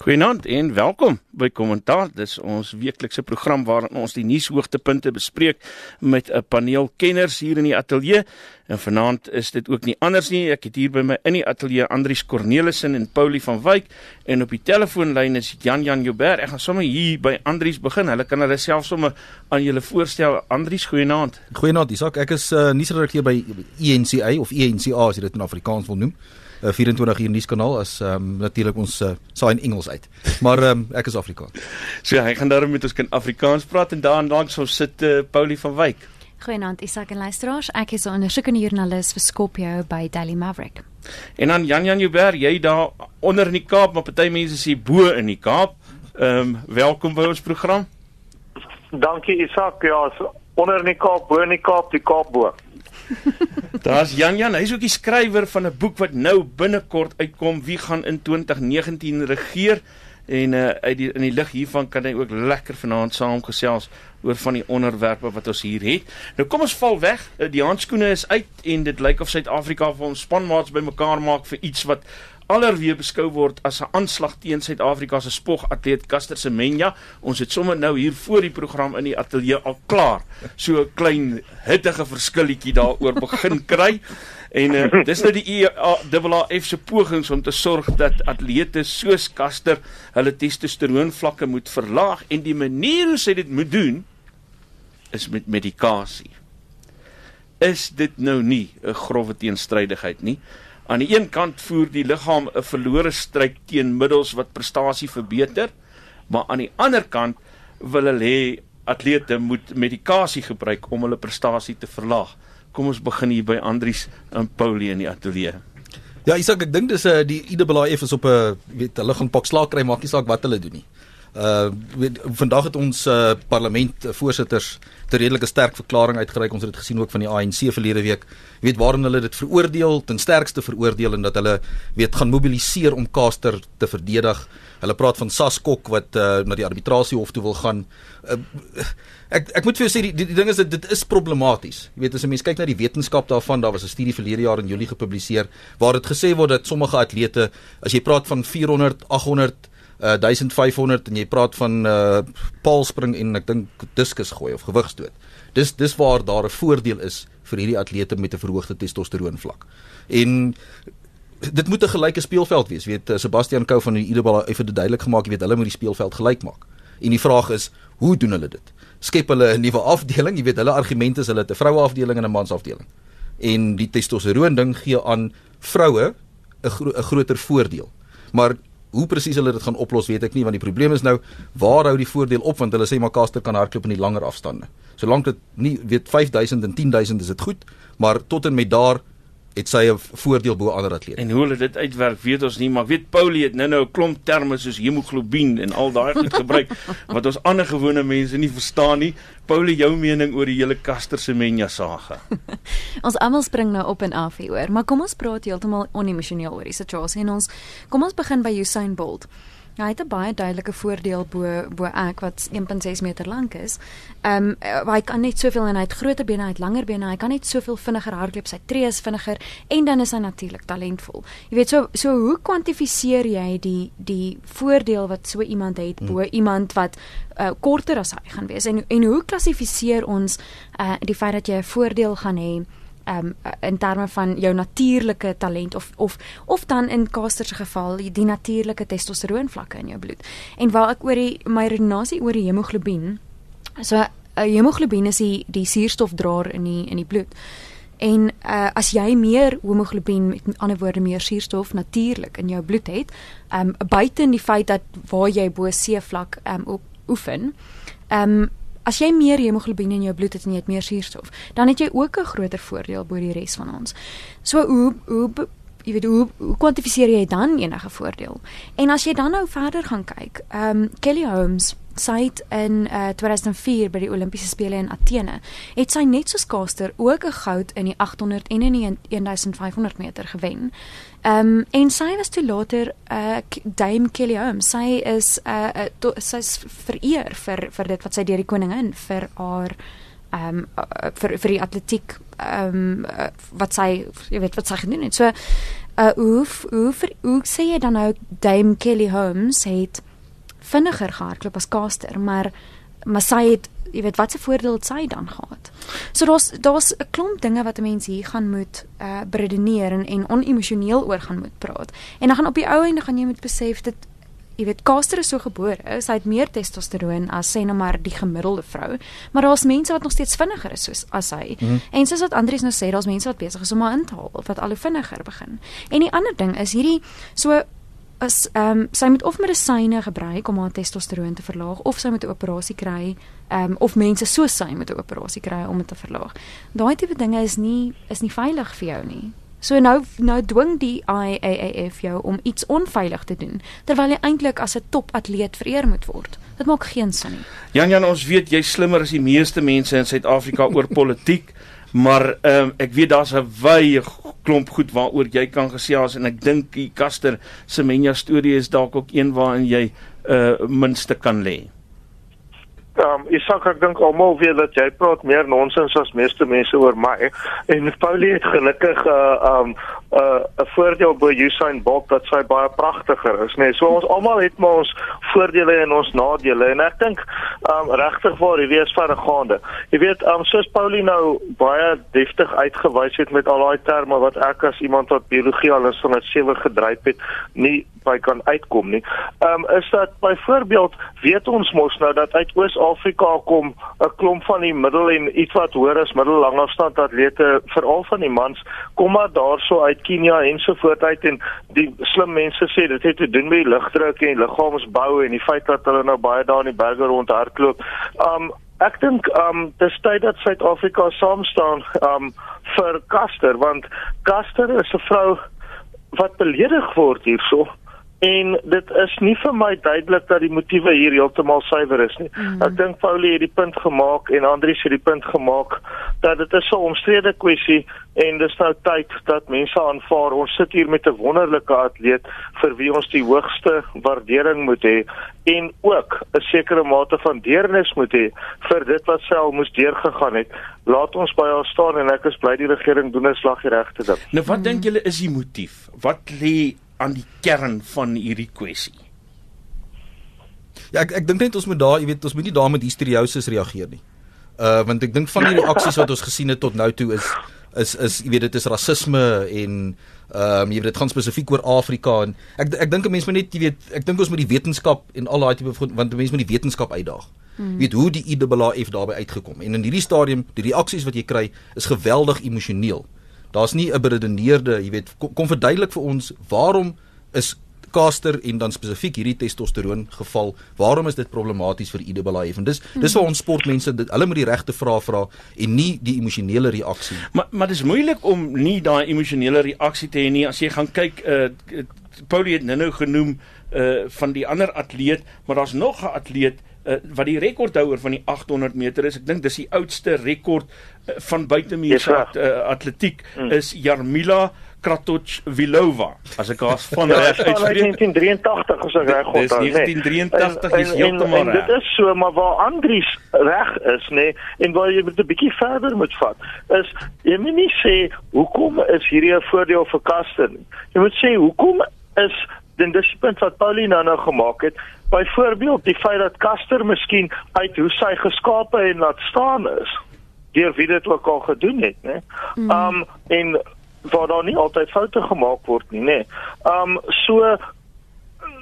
Goeienaand en welkom by Kommentaar. Dis ons weeklikse program waarin ons die nuushoogtepunte bespreek met 'n paneel kenners hier in die ateljee. En vanaand is dit ook nie anders nie. Ek het hier by my in die ateljee Andrius Cornelissen en Paulie van Wyk en op die telefoonlyn is Jan Jan Joubert. Ek gaan sommer hier by Andrius begin. Hulle kan hulle self sommer aan julle voorstel. Andrius, goeienaand. Goeienaand, Isak. Ek is uh, nuusredakteur by ENCA of ENCA as jy dit in Afrikaans wil noem. 24 uur nuuskanaal as um, natuurlik ons uh, saai in Engels uit. Maar um, ek is Afrikaans. So hy gaan daarom met ons kan Afrikaans praat en daar langs ons sit uh, Paulie van Wyk. Goeienaand Isak en luisteraars. Ek is 'n ondersoekende joernalis vir Skopje by Daily Maverick. En dan Jan Jan Joubert, jy daar onder in die Kaap, maar party mense hier bo in die Kaap. Ehm um, welkom by ons program. Dankie Isak. Ja, onder in die Kaap, bo in die Kaap, die Kaap bo. Daar's Jan Jan, hy's ook die skrywer van 'n boek wat nou binnekort uitkom, Wie gaan in 2019 regeer? En uh uit die in die lig hiervan kan hy ook lekker vanaand saamgesels oor van die onderwerpe wat ons hier het. Nou kom ons val weg. Eh, die handskoene is uit en dit lyk of Suid-Afrika vir ons spanmaats bymekaar maak vir iets wat allerweer beskou word as 'n aanslag teen Suid-Afrika se spogatleet Caster Semenya. Ons het sommer nou hier voor die program in die ateljee al klaar so 'n klein hittige verskilletjie daaroor begin kry. En uh, dis nou die EAF se pogings om te sorg dat atlete soos Caster hulle testosteroonvlakke moet verlaag en die manier hoe sy dit moet doen is met medikasie. Is dit nou nie 'n grove teenstrydigheid nie? Aan die een kant voer die liggaam 'n verlore stryd teen middels wat prestasie verbeter, maar aan die ander kant wil hulle hê atlete moet medikasie gebruik om hulle prestasie te verlaag. Kom ons begin hier by Andries en Paulie in die ateljee. Ja, sê ek dink dis 'n uh, die IAAF is op 'n weet hulle gaan pak slaag kry maak nie saak wat hulle doen nie. Uh weet, vandag het ons uh, parlement uh, voorsitters 'n redelike sterk verklaring uitgereik. Ons het dit gesien ook van die ANC verlede week. Jy weet waarin hulle dit veroordeel, ten sterkste veroordeel en dat hulle weet gaan mobiliseer om Kaster te verdedig. Hulle praat van Saskok wat uh, na die arbitrasiehof toe wil gaan. Uh, ek ek moet vir jou sê die, die die ding is dit dit is problematies. Jy weet as 'n mens kyk na die wetenskap daarvan, daar was 'n studie verlede jaar in Julie gepubliseer waar dit gesê word dat sommige atlete as jy praat van 400, 800 uh, 1500 en jy praat van uh paalspring en ek dink diskus gooi of gewigstoot. Dis dis waar daar 'n voordeel is vir hierdie atlete met 'n verhoogde testosteroon vlak. En dit moet 'n gelyke speelveld wees. Weet Sebastian Kou van die Idebal het dit duidelik gemaak, jy weet hulle moet die speelveld gelyk maak. En die vraag is, hoe doen hulle dit? Skep hulle 'n nuwe afdeling? Jy weet hulle argument is hulle het 'n vroue afdeling en 'n mans afdeling. En die testosteroon ding gee aan vroue 'n gro groter voordeel. Maar hoe presies hulle dit gaan oplos weet ek nie want die probleem is nou waar hou die voordeel op want hulle sê maar Caster kan hardloop in die langer afstande. Solank dit nie weet 5000 en 10000 is dit goed, maar tot en met daar het sy 'n voordeel bo ander atlete. En hoe hulle dit uitwerk, weet ons nie, maar weet Paulie het nou-nou 'n klomp terme soos hemoglobien en al daai goed gebruik wat ons ander gewone mense nie verstaan nie. Paulie, jou mening oor die hele Caster Semenya saga? ons almal spring nou op en af hier hoor, maar kom ons praat heeltemal onemosioneel oor die situasie en ons kom ons begin by Usain Bolt. Ja, hy het 'n baie duidelike voordeel bo bo ek wat 1.6 meter lank is. Ehm um, hy kan net soveel en hy het groter bene, hy het langer bene, hy kan net soveel vinniger hardloop, sy tree is vinniger en dan is hy natuurlik talentvol. Jy weet so so hoe kwantifiseer jy die die voordeel wat so iemand het bo hmm. iemand wat uh, korter as hy gaan wees en en hoe klassifiseer ons uh, die feit dat jy 'n voordeel gaan hê um, in terme van jou natuurlike talent of of of dan in Caster se geval die natuurlike testosteroon vlakke in jou bloed. En waar ek oor die my redenasie oor die hemoglobien. So uh, hemoglobien is die die suurstofdraer in die in die bloed. En uh, as jy meer hemoglobien met ander woorde meer suurstof natuurlik in jou bloed het, um buite in die feit dat waar jy bo seevlak um op oefen, um As jy meer hemoglobien in jou bloed het en jy het meer suurstof, dan het jy ook 'n groter voordeel bo die res van ons. So hoe hoe jy weet hoe, hoe kwantifiseer jy dan enige voordeel? En as jy dan nou verder gaan kyk, ehm um, Kelly Holmes sy het in uh, eh, 2004 by die Olimpiese spele in Athene, het sy net soos Caster ook 'n goud in die 800 en in die 1500 meter gewen. Ehm um, en sy was toe later uh, Dame Kelly Holmes. Sy is uh, uh, to, sy's vereer vir vir dit wat sy deur die koningin vir haar ehm um, uh, vir vir die atletiek ehm um, wat sy jy weet wat sy gedoen het. So uh hoe hoe hoe, hoe sê jy dan nou Dame Kelly Holmes het vinniger gehardloop as Caster, maar maar sy het jy weet wat se voordeel het sy dan gehad. So daar's daar's 'n klomp dinge wat 'n mens hier gaan moet uh beredeneer en en onemosioneel oor gaan moet praat. En dan gaan op die ou einde gaan jy moet besef dit jy weet Caster is so gebore, sy het meer testosteroon as sê nou maar die gemiddelde vrou, maar daar's mense wat nog steeds vinniger is soos as hy. Mm -hmm. En soos wat Andries nou sê, daar's mense wat besig is om haar in te haal wat al hoe vinniger begin. En die ander ding is hierdie so as ehm um, sy moet of medisyne gebruik om haar testosteroon te verlaag of sy moet 'n operasie kry ehm um, of mense so sy moet 'n operasie kry om dit te verlaag. Daai tipe dinge is nie is nie veilig vir jou nie. So nou nou dwing die IAAF jou om iets onveilig te doen terwyl jy eintlik as 'n topatleet vereer moet word. Dit maak geen sin nie. Jan Jan, ons weet jy slimmer as die meeste mense in Suid-Afrika oor politiek. Maar ehm um, ek weet daar's 'n wye klomp goed waaroor jy kan gesels en ek dink die Kaster Semenya storie is dalk ook een waarin jy uh minste kan lê. Ehm um, sê ek dink almal weet dat jy praat meer nonsens as meeste mense oor my. En Paulie het gelukkig 'n uh, um 'n uh, voordeel by Usain Bolt dat sy baie pragtiger is, nê. Nee, so ons almal het maar ons voordele en ons nadele en ek dink um, regtig waar hierdie is verregaande. Jy weet, um, soos Paulie nou baie deftig uitgewys het met al daai terme wat ek as iemand wat biologie al is van 'n sewe gedryf het, nie by kan uitkom nie. Um, is dat byvoorbeeld weet ons mos nou dat uit Oos-Afrika kom 'n klomp van die middel en iets wat hoër as middellangafstand atlete veral van die mans kom maar daarso uit Kenia en so voort uit en die slim mense sê dit het te doen met die lugdruk en liggaamsbou en die feit dat hulle nou baie daar in die berge rondhardloop. Ehm um, Ek dink um dis tyd dat Suid-Afrika saam staan um vir Caster want Caster is 'n vrou wat beledig word hierso en dit is nie vir my duidelik dat die motiewe hier heeltemal suiwer is nie. Mm. Ek dink Paulie het die punt gemaak en Andrius het die punt gemaak dat dit is 'n omstrede kwessie en dis nou tyd dat mense aanvaar ons sit hier met 'n wonderlike atleet vir wie ons die hoogste waardering moet hê en ook 'n sekere mate van deernis moet hê vir dit wat sy al moes deurgegaan het. Laat ons by haar staan en ek is bly die regering doen 'n slag die regte ding. Nou wat mm. dink julle is die motief? Wat lê aan die kern van hierdie kwessie. Ja, ek ek dink net ons moet daar, jy weet, ons moet nie daar met hysteriosis reageer nie. Uh want ek dink van die reaksies wat ons gesien het tot nou toe is is is jy weet dit is rasisme en ehm um, jy weet dit gaan spesifiek oor Afrika en ek ek dink 'n mens moet net jy weet ek dink ons moet die wetenskap en al daai tipe want 'n mens moet die wetenskap uitdaag. Hmm. Weet hoe die IAAF daarbey uitgekom en in hierdie stadium die reaksies wat jy kry is geweldig emosioneel daar's nie 'n beredeneerde, jy weet, kom, kom verduidelik vir ons waarom is Caster en dan spesifiek hierdie testosteroon geval, waarom is dit problematies vir Ida Balaev? En dis dis vir ons sportmense, dit hulle moet die regte vrae vra en nie die emosionele reaksie. Maar maar dis moeilik om nie daai emosionele reaksie te hê nie as jy gaan kyk uh Paulie het nou genoem uh van die ander atleet, maar daar's nog 'n atleet uh, wat die rekordzouer van die 800 meter is. Ek dink dis die oudste rekord uh, van buitemuurse at, uh, atletiek mm. is Jarmila Kratochvilova. As ek haar van reg uitspreek. 1983 as ek reg onthou. Dis 1983 nee. is heeltemal reg. Dit is so, maar waar Andries reg is, nê, nee, en waar jy met 'n bietjie verder moet vat, is jy moet nie sê hoekom is hierdie 'n voordeel vir Kasten nie. Jy moet sê hoekom is den disiplin wat Paulina nou gemaak het byvoorbeeld die feit dat Caster miskien uit hoe sy geskape en laat staan is deur wie dit ook al gedoen het nê mm. um en waar daar nie altyd foute gemaak word nie nê um so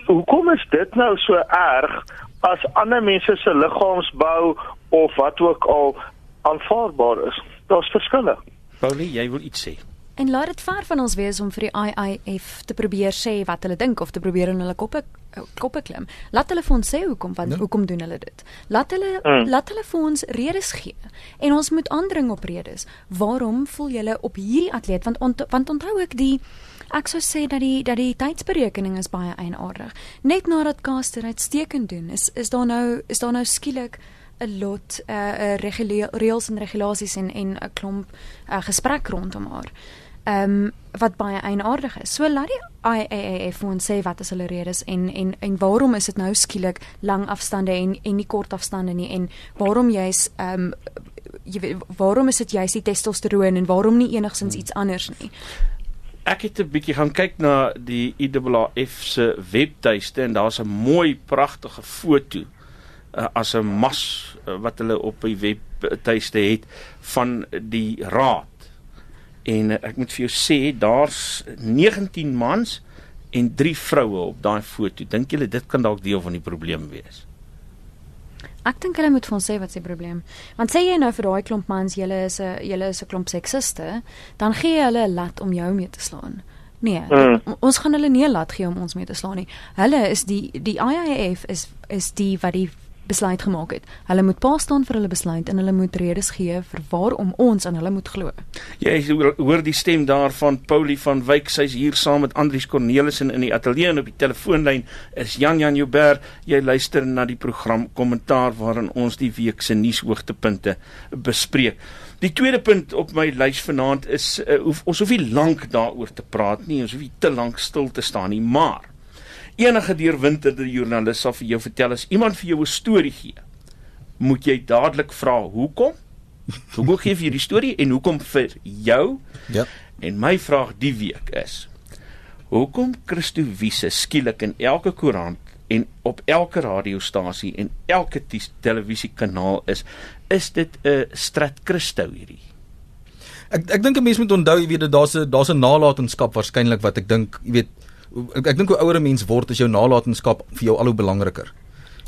hoekom is dit nou so erg as ander mense se liggaamsbou of wat ook al aanvaarbaar is? Daar's verskille. Paulie jy wil iets sê En laat dit ver van ons wees om vir die IIF te probeer sê wat hulle dink of te probeer in hulle koppe koppe klim. Laat hulle vir ons sê hoekom want ja. hoekom doen hulle dit? Laat hulle mm. laat hulle vir ons redes gee. En ons moet aandring op redes. Waarom voel julle op hierdie atleet want ont, want onthou ek die ek sou sê dat die dat die tydsberekening is baie eienaardig. Net nadat Caster uitstekend doen, is is daar nou is daar nou skielik 'n lot uh, uh reëls en regulasies en en 'n klomp uh, gesprek rondom haar ehm um, wat baie eienaardig is. So laat die IAAF ons sê wat is hulle redes en en en waarom is dit nou skielik lang afstande en en nie kort afstande nie en waarom jy's ehm um, jy weet waarom is dit jy's die testosteroon en waarom nie enigsins iets anders nie? ek het 'n bietjie gaan kyk na die IAAF se webtuiste en daar's 'n mooi pragtige foto uh, as 'n mas uh, wat hulle op die webtuiste het van die raad. En uh, ek moet vir jou sê daar's 19 mans en 3 vroue op daai foto. Dink julle dit kan dalk deel van die probleem wees? Ek dink hulle moet vir ons sê wat se probleem. Want sê jy nou vir daai klomp mans julle is 'n julle is 'n klomp seksiste, dan gee jy hulle 'n lat om jou mee te slaan. Nee, mm. ons gaan hulle nie 'n lat gee om ons mee te slaan nie. Hulle is die die IIF is is die wat die besluit gemaak het. Hulle moet pa staan vir hulle besluit en hulle moet redes gee vir waarom ons aan hulle moet glo. Jy hoor die stem daar van Paulie van Wyk. Sy's hier saam met Andrius Cornelis in die ateljee en op die telefoonlyn is Jan Jan Joubert. Jy luister na die program Kommentaar waarin ons die week se nuushoogtepunte bespreek. Die tweede punt op my lys vanaand is uh, hoef, ons hoef nie lank daaroor te praat nie. Ons hoef nie te lank stil te staan nie, maar enige deurwinterde joernalis sal vir jou vertel as iemand vir jou 'n storie gee, moet jy dadelik vra hoekom? Hoekom gee jy die storie en hoekom vir jou? Ja. En my vraag die week is: Hoekom Christo Wiese skielik in elke koerant en op elke radiostasie en elke televisiekanaal is, is dit 'n strat Christo hierdie? Ek ek dink 'n mens moet onthou, jy weet, daar's 'n daar's 'n nalatenskap waarskynlik wat ek dink, jy weet, ek, ek dink hoe ouer 'n mens word, is jou nalatenskap vir jou al hoe belangriker.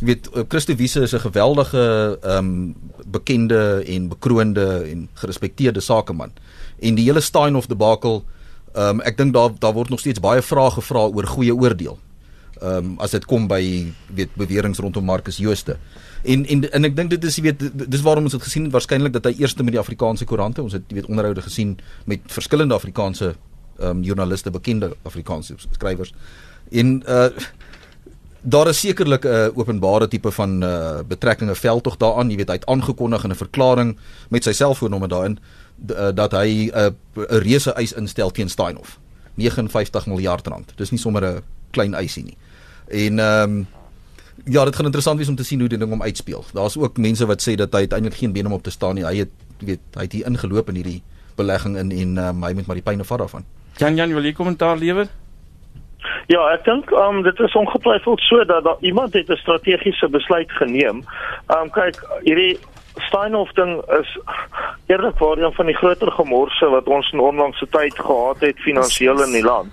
Jy weet, eh, Christo Wiese is 'n geweldige ehm um, bekende en bekroonde en gerespekteerde sakeman. En die hele Steinhoff debakel, ehm um, ek dink daar daar word nog steeds baie vrae gevra oor goeie oordeel. Ehm um, as dit kom by weet beweringe rondom Marcus Jooste. En en en ek dink dit is jy weet dis waarom ons het gesien waarskynlik dat hy eerste met die Afrikaanse koerante, ons het jy weet onderhoude gesien met verskillende Afrikaanse um, joernaliste, bekende Afrikaanse skrywers. En uh daar is sekerlik 'n uh, openbare tipe van uh betrekkinge veldtog daaraan, jy weet hy het aangekondig in 'n verklaring met sy selfoonnommer daarin uh, dat hy 'n uh, 'n reuse eis instel teen Steinhoff. 59 miljard rand. Dis nie sommer 'n klein eisie nie. En ehm um, ja, dit gaan interessant wees om te sien hoe die ding om uitspeel. Daar's ook mense wat sê dat hy uiteindelik geen been om op te staan nie. Hy het weet hy het hier ingeloop in hierdie belegging in en um, hy moet maar die pyne vat daarvan. Jan Jan, wil jy kommentaar lewer? Ja, ek dink um dit is ongetwyfeld so dat daar iemand het 'n strategiese besluit geneem. Um kyk, hierdie Steinhoff ding is eerlikwaar een van die groter gemorse wat ons in onlangse tyd gehad het finansiëel in die land.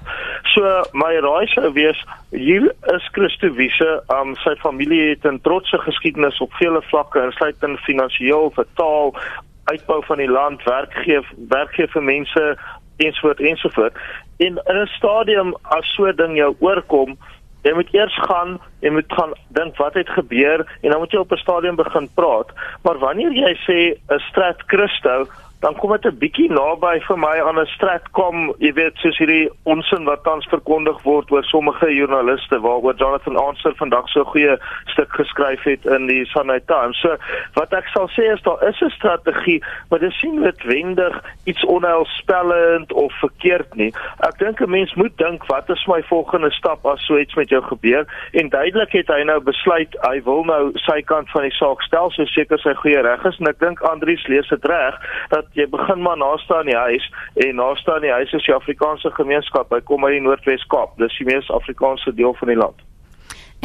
So my raai sou wees hier is Christo Wiese, um sy familie het 'n trotse geskiedenis op vele vlakke, insluitend finansiëel, vertaal uitbou van die land, werkgee werkgee vir mense ensovoort ensovoort. En in 'n stadium as so ding jou oorkom, jy moet eers gaan, jy moet gaan dink wat het gebeur en dan moet jy op 'n stadium begin praat. Maar wanneer jy sê 'n strat Christo, dan kom dit 'n bietjie naby vir my aan 'n stratkom, jy weet, soos hierdie onsin wat tans verkondig word oor sommige joernaliste waaroor Jonathan Answer vandag so 'n goeie stuk geskryf het in die Sunday Times. So wat ek sal sê is daar is 'n strategie, maar dit sien noodwendig iets onheilspellend of verkeerd nie. Ek dink 'n mens moet dink wat is my volgende stap as so iets met jou gebeur en duidelik het hy nou besluit hy wil nou sy kant van die saak stel, so seker sy goeie reg is en ek dink Andrius lees dit reg dat jy begin maar naaste aan die huis en naaste aan die huis is die Afrikaanse gemeenskap. Hy kom uit die Noordwes Kaap. Dis die mees Afrikaanse deel van die land.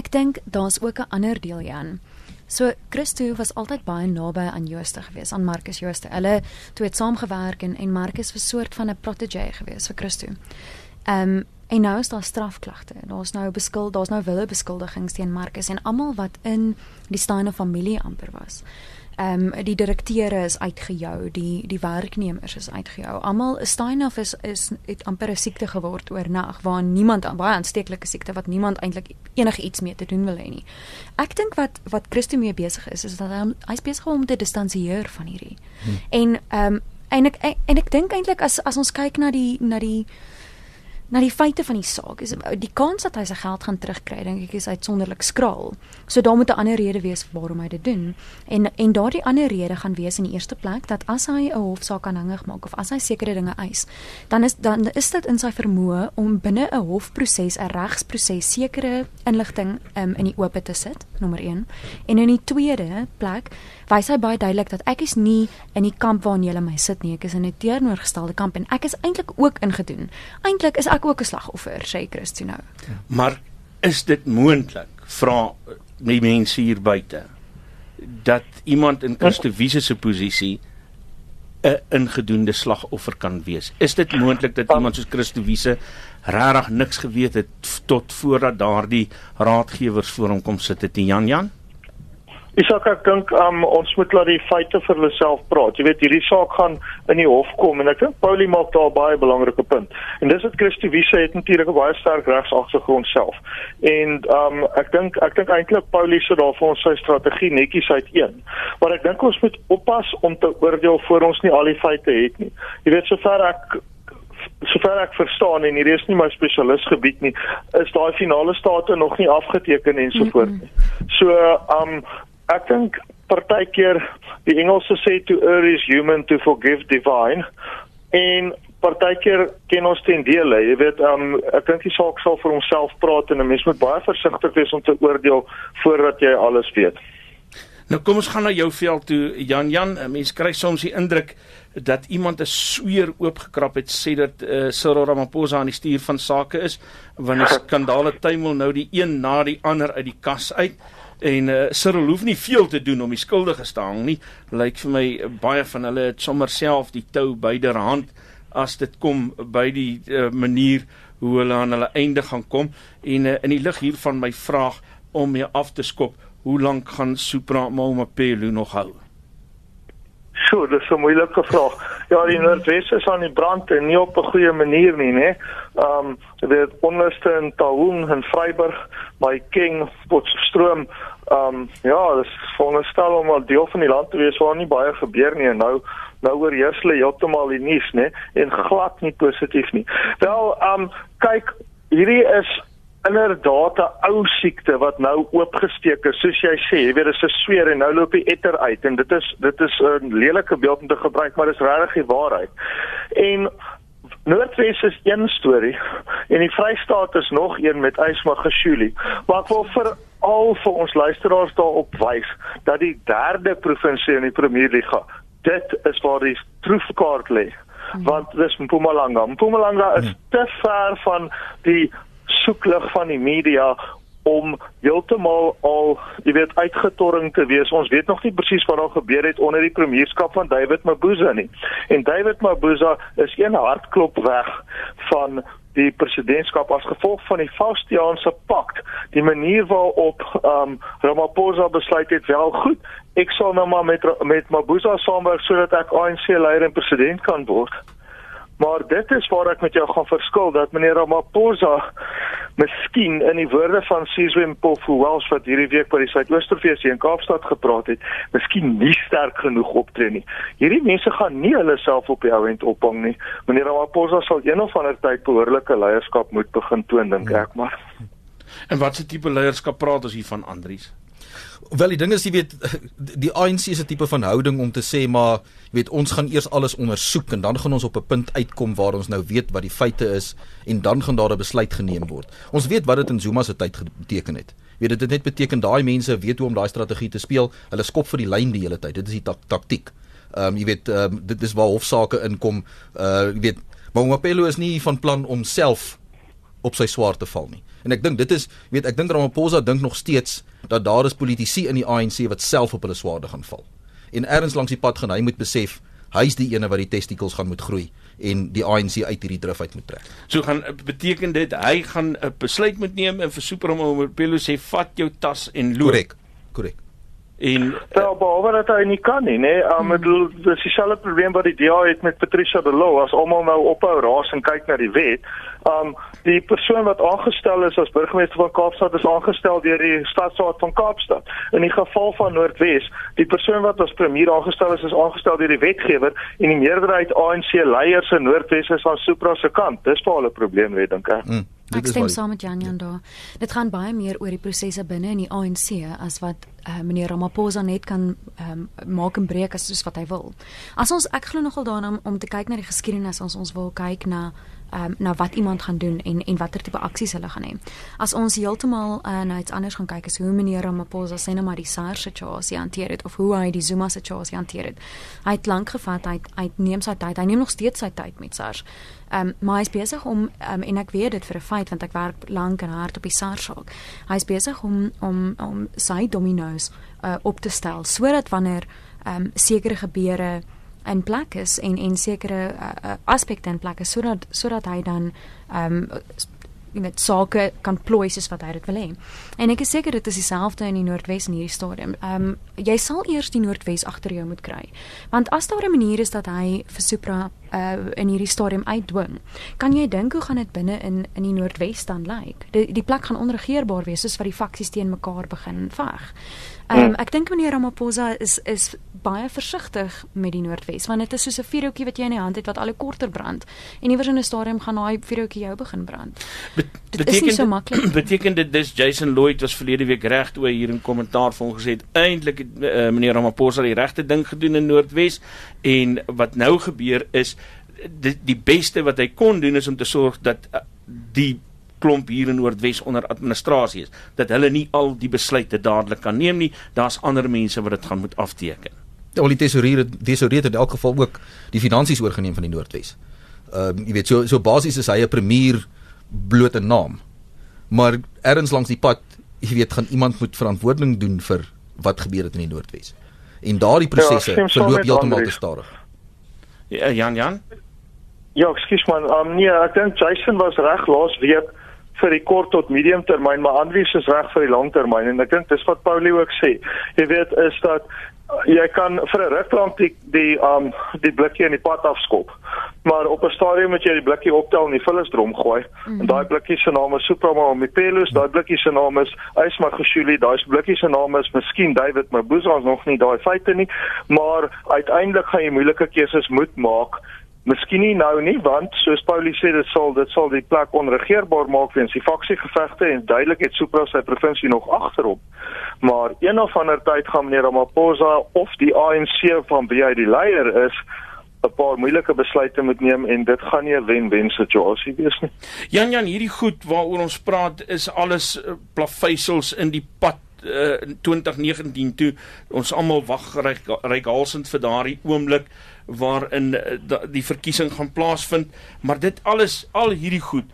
Ek dink daar's ook 'n ander deel Jan. So Christo was altyd baie naby aan Jooste gewees, aan Marcus Jooste. Hulle toe het saamgewerk en en Marcus was soort van 'n protege gewees vir Christo. Ehm um, en nou is daar strafklagte. Daar's nou beskuld, daar's nou wille beskuldigings teen Marcus en almal wat in die Steiner familie amper was ehm um, die direkteure is uitgejou, die die werknemers is uitgejou. Almal Steinhoff is is het amper 'n siekte geword oornag waar niemand baie aansteeklike siekte wat niemand eintlik enige iets mee te doen wil hê nie. Ek dink wat wat Christo mee besig is is dat hy hy's besig om te distansieer van hierdie. Hmm. En ehm um, en ek en ek dink eintlik as as ons kyk na die na die na die feite van die saak is die kans dat hy sy geld gaan terugkry dink ek is uitsonderlik skraal. So daar moet 'n ander rede wees waarom hy dit doen. En en daardie ander rede gaan wees in die eerste plek dat as hy 'n hofsaak aanhangig maak of as hy sekere dinge eis, dan is dan is dit in sy vermoë om binne 'n hofproses, 'n regsproses sekere inligting um, in die oop te sit, nommer 1. En in die tweede plek wys hy baie duidelik dat ek is nie in die kamp waarin jy my sit nie, ek is in 'n teenoorgestelde kamp en ek is eintlik ook ingedoen. Eintlik is ek ook 'n slagoffer, sê Christo nou. Maar is dit moontlik, vra die mense hier buite, dat iemand in Christo Wiese se posisie 'n ingedoende slagoffer kan wees? Is dit moontlik dat iemand soos Christo Wiese regtig niks geweet het tot voordat daardie raadgewers voor hom kom sit het, Jan Jan? Isak ek dink um, ons moet laat die feite vir hulle self praat. Jy weet hierdie saak gaan in die hof kom en ek dink Paulie maak daar baie belangrike punt. En dis dit Christo Wiese het natuurlik 'n baie sterk regsagtergrond self. En um, ek dink ek dink eintlik Paulie sou daar vir ons sy strategie netjies uiteen. Maar ek dink ons moet oppas om te oordeel voor ons nie al die feite het nie. Jy weet sover ek sover ek verstaan en hierdie is nie my spesialisgebied nie, is daai finale state nog nie afgeteken en so voort nie. So um ek dink partykeer die Engelse sê to err is human to forgive divine. En partykeer ken ons ten dele jy weet um, ek dink die saak sal vir homself praat en 'n mens moet baie versigtig wees om te oordeel voordat jy alles weet. Nou kom ons gaan na jou veld toe Jan. Jan mense kry soms die indruk dat iemand 'n sweer oopgekrap het sê dat uh, Cyril Ramaphosa aan die stuur van sake is want die skandale tuimel nou die een na die ander uit die kas uit en uh, Cyril hoef nie veel te doen om die skuldige te hang nie. Lyk vir my uh, baie van hulle het sommer self die tou byderhand as dit kom by die uh, manier hoe hulle aan hulle einde gaan kom en uh, in die lig hiervan my vraag om mee af te skop, hoe lank gaan Supra Mamapelo nog hou? So, dis 'n moeilike vraag. Ja, die Noordwes is aan die brand en nie op 'n goeie manier nie, né? Ehm, um, dit onluste in Taung en Vryburg, by King, Potchefstroom, Ehm um, ja, dis veronderstel om 'n deel van die land te wees waar nie baie gebeur nie en nou nou oorheers hulle heeltemal die nuus, né? En glad nie positief nie. Wel, ehm um, kyk, hierdie is inderdaad 'n ou siekte wat nou oopgesteek is, soos jy sê, jy weet dit is 'n sweer en nou loop die etter uit en dit is dit is 'n lelike beeld om te gebruik, maar dis regtig die waarheid. En Noordwes is een storie en die Vrystaat is nog een met Ysma Geshuli. Maar ek wil vir al vir ons luisteraars daarop wys dat die derde provinsie in die Premierliga, dit is waar die troefkaart lê. Hmm. Want dis Mpumalanga. Mpumalanga is hmm. te ver van die soeklig van die media om heeltemal al, jy weet, uitgetorring te wees. Ons weet nog nie presies wat daar gebeur het onder die premierskap van David Mabuza nie. En David Mabuza is een hartklop weg van die presidentskap as gevolg van die Faustiaanse pakt, die manier waarop um Ramaphosa besluit het wel goed. Ek sal nou maar met met Mabuza saamwerk sodat ek ANC leier en president kan word. Maar dit is waar ek met jou gaan verskil dat meneer Ramaphosa miskien in die woorde van Sizwe Mpofu Wells wat hierdie week by die Suidoosterfees in Kaapstad gepraat het, miskien nie sterk genoeg optree nie. Hierdie mense gaan nie hulle self op die ouend ophang nie. Meneer Ramaphosa sal een of ander tyd behoorlike leierskap moet begin toon dink ek maar. En wat se tipe leierskap praat ons hier van Andries? Wel die ding is jy weet die ANC 'n tipe van houding om te sê maar jy weet ons gaan eers alles ondersoek en dan gaan ons op 'n punt uitkom waar ons nou weet wat die feite is en dan gaan daar 'n besluit geneem word. Ons weet wat dit in Zuma se tyd beteken het. Weet dit het net beteken daai mense weet hoe om daai strategie te speel. Hulle skop vir die lyn die hele tyd. Dit is die tak taktiek. Ehm um, jy weet um, dit is waar hofsaake inkom. Uh jy weet Mapelo is nie van plan om self op sy swaar te val nie. En ek dink dit is weet ek dink Ramaphosa dink nog steeds dat daar is politici in die ANC wat self op hulle swaarde gaan val. En ergens langs die pad gaan hy moet besef hy's die ene wat die testikels gaan moet groei en die ANC uit hierdie drif uit moet trek. So gaan beteken dit hy gaan 'n besluit moet neem en vir Supermamapelo sê vat jou tas en loop. Korrek. Korrek. En Wel, behalwe dat hy nie kan nie, nê. Um, hmm. Dit is dieselfde probleem wat die DA het met Patricia de Lille as almal nou ophou raas en kyk na die wet. Um die persoon wat aangestel is as burgemeester van Kaapstad is aangestel deur die stadsraad van Kaapstad. In die geval van Noordwes, die persoon wat as premier aangestel is is aangestel deur die wetgewer en die meerderheid ANC leiers in Noordwes is aan Supra se kant. Dis vir hulle probleem, weet dink ek. Mm, Ek stem saam met Jan Jan daar. Dit gaan baie meer oor die prosesse binne in die ANC as wat uh, meneer Ramaphosa net kan um, maak en breek as soos wat hy wil. As ons ek glo nogal daarna om, om te kyk na die geskiedenis as ons wil kyk na um, na wat iemand gaan doen en en watter tipe aksies hulle gaan hê. As ons heeltemal uh, na iets anders gaan kyk is hoe meneer Ramaphosa sê net maar die SARS situasie hanteer het of hoe hy die Zuma situasie hanteer het. Hy het lank gevat, hy hy neem sy tyd, hy neem nog steeds sy tyd met SARS. Ehm um, maar hy is besig om um, en ek weet dit vir 'n feit want ek werk lank en hard op die SARS saak. Hy is besig om om om sy dominos uh, op te stel sodat wanneer ehm um, sekere gebeure in plek is en en sekere uh, aspekte in plek is sodat sodat hy dan ehm um, jy weet sake kan plooi soos wat hy dit wil hê. En ek is seker dit is dieselfde in die Noordwes in hierdie stadium. Ehm um, jy sal eers die Noordwes agter jou moet kry. Want as daar 'n manier is dat hy vir Supra uh in hierdie stadium uitdwing, kan jy dink hoe gaan dit binne in in die Noordwes dan lyk? Die die plek gaan onregeerbaar wees soos wat die faksies teen mekaar begin veg. Um, ek dink meneer Ramaphosa is is baie versigtig met die Noordwes want dit is soos 'n vuurhoutjie wat jy in die hand het wat al hoe korter brand en iewers in 'n stadium gaan daai vuurhoutjie jou begin brand. Bet Dit is nie so maklik. Beteken dit dis Jason Lloyd was verlede week reg toe hy hier in kommentaar vir hom gesê het eintlik het uh, meneer Ramaphosa die regte ding gedoen in Noordwes en wat nou gebeur is die, die beste wat hy kon doen is om te sorg dat uh, die klomp hier in Noordwes onder administrasie is dat hulle nie al die besluite dadelik kan neem nie daar's ander mense wat dit gaan moet afteken. Al die tesourier tesourier het in elk geval ook die finansies oorgeneem van die Noordwes. Ehm uh, jy weet so so basies is hy 'n premier bloot 'n naam. Maar ergens langs die pad, jy weet, gaan iemand moet verantwoording doen vir wat gebeur het in die Noordwes. En daardie prosesse Ja, ek verloop heeltemal te stadig. Ja, Jan Jan Ja, ekskuus man. Um, nee, ek dink Jason was reg laas week vir die kort tot medium termyn, maar Andries is reg vir die lang termyn en ek dink dis wat Paulie ook sê. Jy weet is dat uh, jy kan vir 'n ruk lank die die um die blikkie in die pad afskop. Maar op 'n stadium moet jy die blikkie optel en die vullisdrom gooi. Mm. En daai blikkie se naam is Suprama Mipelus, daai blikkie se naam is Ysmagashuli, daai blikkie se naam is Miskien David Mabuza, ons nog nie daai feite nie, maar uiteindelik gaan jy moeilike keuses moet maak Miskien nie nou nie want soos Paulie sê dit sal dit sal die plek onregeerbaar maak weens die faksiegevegte en duidelik het Supra sy provinsie nog agterop. Maar een of ander tyd gaan meneer Ramaphosa of die ANC van wie hy die leier is 'n paar moeilike besluite moet neem en dit gaan nie 'n wen-wen situasie wees nie. Jan Jan hierdie goed waaroor ons praat is alles uh, plaveisels in die pad uh, in 2019 toe ons almal wag ryk rykhalsend vir daardie oomblik waarin da, die verkiesing gaan plaasvind. Maar dit alles al hierdie goed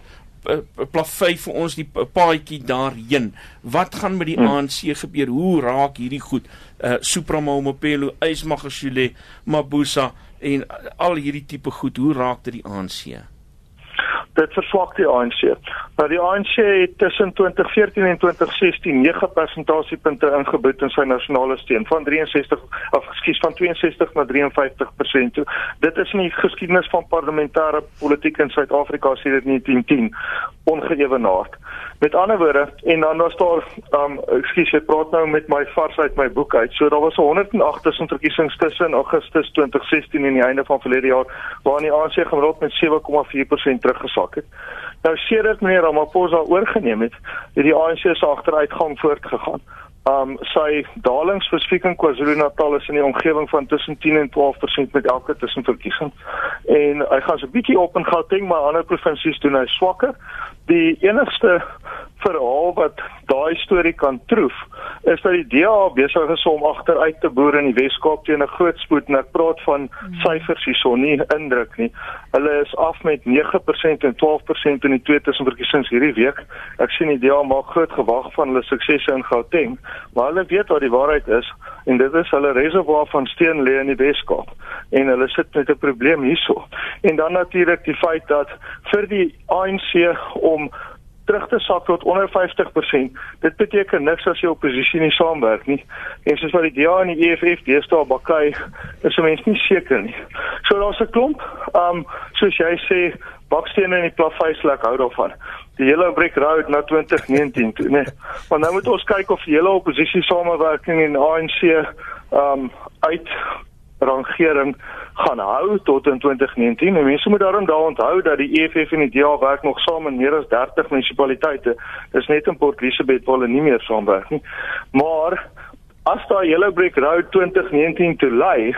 uh, plavei vir ons die pa- paadjie daarheen. Wat gaan met die Hmm. ANC gebeur? Hoe raak hierdie goed? Uh, Supramaumapelo Ysmagashule Mabusa en al hierdie tipe goed hoe raak dit die ANC Dit verswak die ANC. Nou die ANC het tussen 2014 en 2016 9 persentasiepunte ingeboet in sy nasionale steun van 63 of ekskuus van 62 na 53%. toe. Dit is in die geskiedenis van parlementêre politiek in Suid-Afrika sedert 1910 ongeëwenaard. Met ander woorde, en dan was daar um ekskuus, ek praat nou met my vars uit my boek uit. So daar was 108 tussenverkiesings tussen Augustus 2016 en die einde van verlede jaar waarin die ANC gemiddeld met 7,4% teruggesak het. Nou sedert meneer Ramaphosa oorgeneem het, het die ANC se agteruitgang voortgegaan. Um sy daling spesifiek in KwaZulu-Natal is in die omgewing van tussen 10 en 12% met elke tussenverkiesing. En hy gaan so 'n bietjie op in Gauteng, maar ander provinsies doen hy swakker. Die enigste verhaal wat daai storie kan troef, is dat die DA besig is om agteruit te boer in die Wes-Kaap teen 'n groot spoed en ek praat van syfers hierson, nie indruk nie. Hulle is af met 9% en 12% in die twee tussenverkiesings hierdie week. Ek sien die DA maak groot gewag van hulle suksesse in Gauteng, maar hulle weet wat die waarheid is en dit is hulle reservoir van steen lê in die Wes-Kaap en hulle sit met 'n probleem hierso. En dan natuurlik die feit dat vir die ANC om terug te sak tot onder 50%. Dit beteken niks as jy oppositie nie saamwerk nie. En soos wat die DA en die EFF deesdae bakai, is 'n mens nie seker nie. So daar's 'n klomp, um soos jy sê, bakstene in die plaveisel, ek hou daarvan. Die hele breek road na 2019, toe, nee. Maar nou moet ons kyk of die hele oppositie samewerking en ANC um uit rangering gaan hou tot in 2019. En mense moet daarom daar onthou dat die EFF en die DA werk nog saam in meer as 30 munisipaliteite. Dis net in Port Elizabeth waar hulle nie meer saamwerk nie. Maar as daai hele break road 2019 toe lei,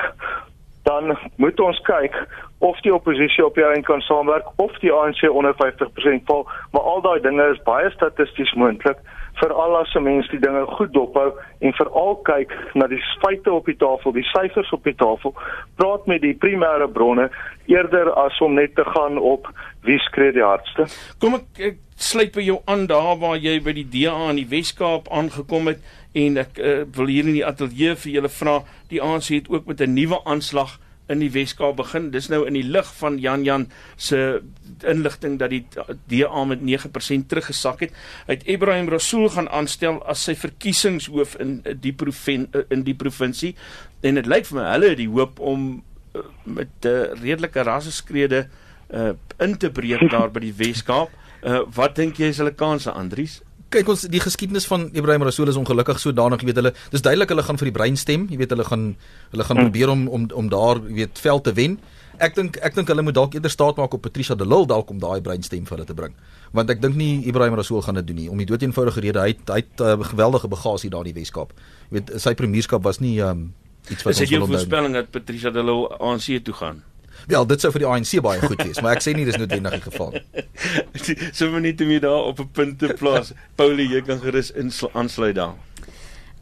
dan moet ons kyk of die oppositie op die einde kan saamwerk of die ANC onder 50% val, maar al daai dinge is baie statisties moontlik veral as 'n mens die dinge goed dophou en veral kyk na die feite op die tafel, die syfers op die tafel, praat met die primêre bronne eerder as om net te gaan op wie skree die hardste. Kom ek, ek sluit by jou aan daar waar jy by die DA in die Wes-Kaap aangekom het en ek uh, wil hier in die ateljee vir julle vra, die ANC het ook met 'n nuwe aanslag in die Weskaap begin. Dis nou in die lig van Jan Jan se inligting dat die DA met 9% teruggesak het. Hy het Ibrahim Rasool gaan aanstel as sy verkiesingshoof in die provin in die provinsie en dit lyk vir my hulle het die hoop om uh, met uh, redelike rasseskrede uh, in te breek daar by die Weskaap. Uh, wat dink jy is hulle kanse Andries? Kyk ons die geskiedenis van Ibrahim Rasool is ongelukkig sodanig, jy weet hulle, dis duidelik hulle gaan vir die brein stem, jy weet hulle gaan hulle gaan hmm. probeer om om om daar, jy weet, veld te wen. Ek dink ek dink hulle moet dalk eerder staat maak op Patricia de Lille dalk om daai brein stem vir hulle te bring. Want ek dink nie Ibrahim Rasool gaan dit doen nie om die dood eenvoudige rede hy hy het uh, geweldige bagasie daar in die Weskaap. Jy weet sy premierskap was nie um, iets wat ons wil onthou. Is dit jou voorspelling dat Patricia de Lille ANC toe gaan? Wel, dit sou vir die ANC baie goed wees, maar ek sê nie dis noodwendig die geval nie. so minute te meer daar op 'n punt te plaas. Paulie, jy kan gerus aansluit daar.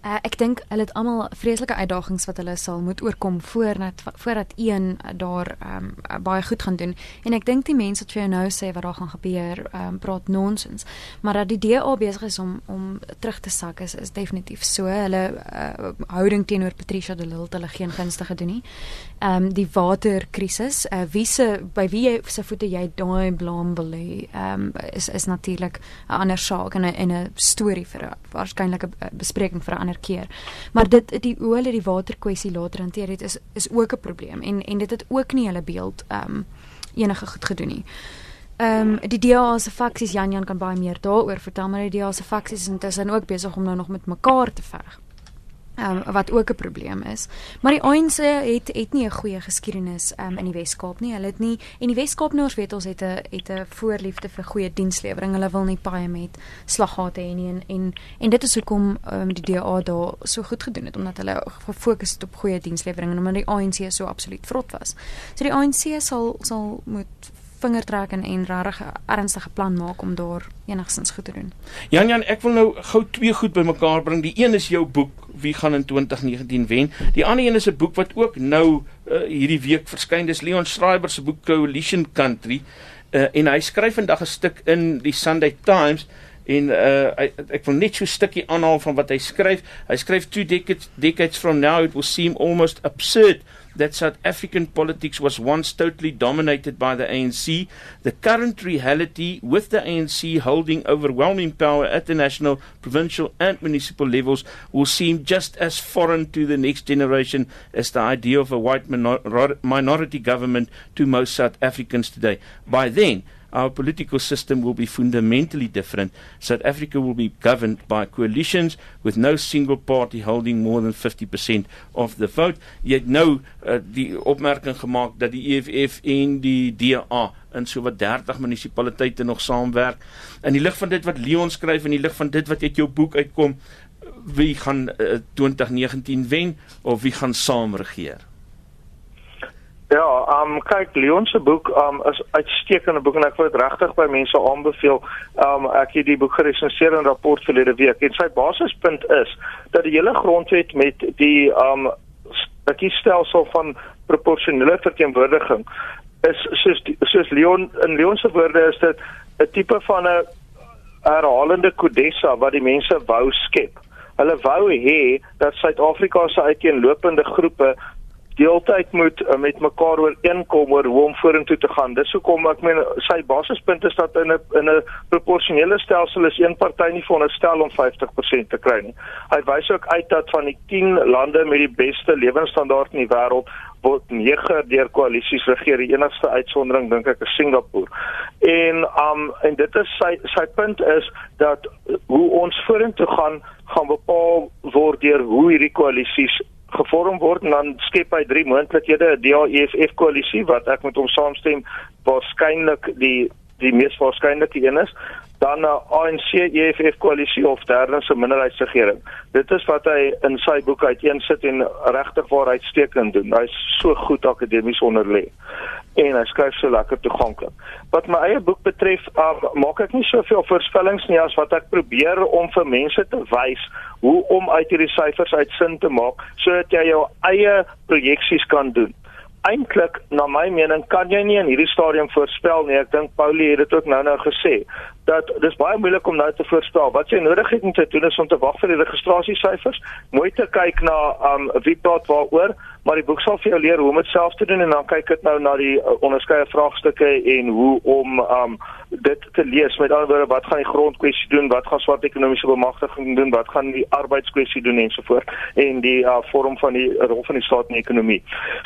Uh, ek dink hulle het almal vreeslike uitdagings wat hulle sal moet oorkom voordat voordat een daar um, baie goed gaan doen. En ek dink die mense wat vir jou nou sê wat daar gaan gebeur, um, praat nonsens. Maar dat die DA besig is om om terug te sak is is definitief so. Hulle uh, houding teenoor Patricia de Lille hulle geen gunstige doen nie. Ehm um, die waterkrisis, uh, wie se by wie jy se voete jy daai blame wil lê, ehm um, is is natuurlik 'n ander saak en 'n 'n storie vir 'n waarskynlike bespreking vir 'n ander keer. Maar dit die hoe hulle die waterkwessie later hanteer het is is ook 'n probleem en en dit het ook nie hulle beeld ehm um, enige goed gedoen nie. Ehm um, die DA se faksies Jan Jan kan baie meer daaroor vertel maar die DA se faksies is intussen ook besig om nou nog met mekaar te veg um, wat ook 'n probleem is. Maar die ANC het het nie 'n goeie geskiedenis um, in die Wes-Kaap nie. Hulle het nie en die Wes-Kaapnoors weet ons het 'n het 'n voorliefde vir goeie dienslewering. Hulle wil nie paai met slaggate hê nie en, en en dit is hoekom um, die DA daar so goed gedoen het omdat hulle gefokus het op goeie dienslewering en omdat die ANC so absoluut vrot was. So die ANC sal sal moet vingertrek en en regtig 'n ernstige plan maak om daar enigstens goed te doen. Jan Jan, ek wil nou gou twee goed bymekaar bring. Die een is jou boek Wie gaan in 2019 wen? Die ander een is 'n boek wat ook nou uh, hierdie week verskyn. Dis Leon Schreiber se boek Coalition Country. Uh, en hy skryf vandag 'n stuk in die Sunday Times en uh, ek, ek wil net so 'n stukkie aanhaal van wat hy skryf. Hy skryf two decades decades from now it will seem almost absurd that South African politics was once totally dominated by the ANC. The current reality, with the ANC holding overwhelming power at the national, provincial, and municipal levels, will seem just as foreign to the next generation as the idea of a white minor- minority government to most South Africans today. By then, our political system will be fundamentally different. South Africa will be governed by coalitions with no single party holding more than 50% of the vote. Jy het nou uh, die opmerking gemaak dat die EFF en die DA in so wat 30 munisipaliteite nog saamwerk. In die lig van dit wat Leon skryf en in die lig van dit wat uit jou boek uitkom, wie gaan uh, 2019 wen of wie gaan saam regeer? Ja, ehm um, kyk Leon se boek ehm um, is uitstekende boek en ek wil dit regtig by mense aanbeveel. Ehm um, ek het die boek geresenseer in rapport verlede week en sy basispunt is dat die hele grondwet met die ehm um, stelsel van proporsionele verteenwoordiging is soos soos Leon in Leon se woorde is dit 'n tipe van 'n herhalende kodessa wat die mense wou skep. Hulle wou hê dat Suid-Afrika se uiteenlopende groepe deeltyd moet uh, met mekaar ooreenkom oor hoe om vorentoe te gaan. Dis hoekom ek meen sy basispunt is dat in 'n in 'n proporsionele stelsel is een party nie veronderstel om 50% te kry nie. Hy wys ook uit dat van die 10 lande met die beste lewensstandaard in die wêreld word nege deur koalisies regeer. Die enigste uitsondering dink ek is Singapore. En um en dit is sy sy punt is dat hoe ons vorentoe gaan gaan bepaal word deur hoe hierdie koalisies gevorm word en dan skep hy drie moontlikhede. 'n DA-EFF koalisie wat ek met hom saamstem waarskynlik die die mees waarskynlike een is dan 'n ANC-EFF koalisie of derdens 'n minderheidsregering. Dit is wat hy in sy boek uiteensit en regtig waar uitstekend doen. Hy's so goed akademies onderlê en hy skryf so lekker toeganklik. Wat my eie boek betref, uh, maak ek nie soveel voorspellings nie as wat ek probeer om vir mense te wys hoe om uit hierdie syfers uit sin te maak sodat jy jou eie projeksies kan doen eintlik na my mening kan jy nie in hierdie stadium voorspel nie. Ek dink Paulie het dit ook nou-nou gesê dat dis baie moeilik om nou te voorspel. Wat jy nodig het om te doen is om te wag vir die registrasiesyfers, mooi te kyk na um wie praat waaroor, maar die boek sal vir jou leer hoe om dit self te doen en dan kyk dit nou na die uh, onderskeie vraagstukke en hoe om um dit te lees. Met ander woorde, wat gaan die grondkwessie doen? Wat gaan swart ekonomiese bemagtiging doen? Wat gaan die arbeidskwessie doen ensovoort en die uh, vorm van die rol van die staat in die ekonomie.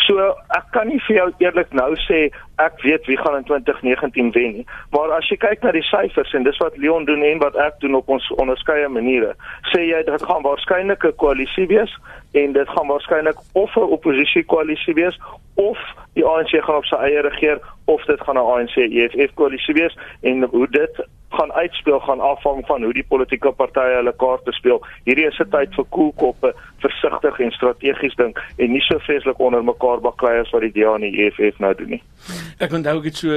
So ek kan nie vir jou eerlik nou sê ek weet wie gaan in 2019 wen nie, maar as jy kyk na die syfers en dis wat Leon doen en wat ek doen op ons onderskeie maniere, sê jy dit gaan waarskynlik 'n koalisie wees en dit gaan waarskynlik of 'n oppositie koalisie wees of die ANC gaan op sy eie regeer of dit gaan 'n ANC EFF koalisie wees en hoe dit gaan uitspeel gaan afhang van hoe die politieke partye hulle kaarte speel. Hierdie is 'n tyd vir koelkoppe, versigtig en strategies dink en nie so vreeslik onder mekaar baklei as wat die DA en die EFF nou doen nie. Ek onthou ek het so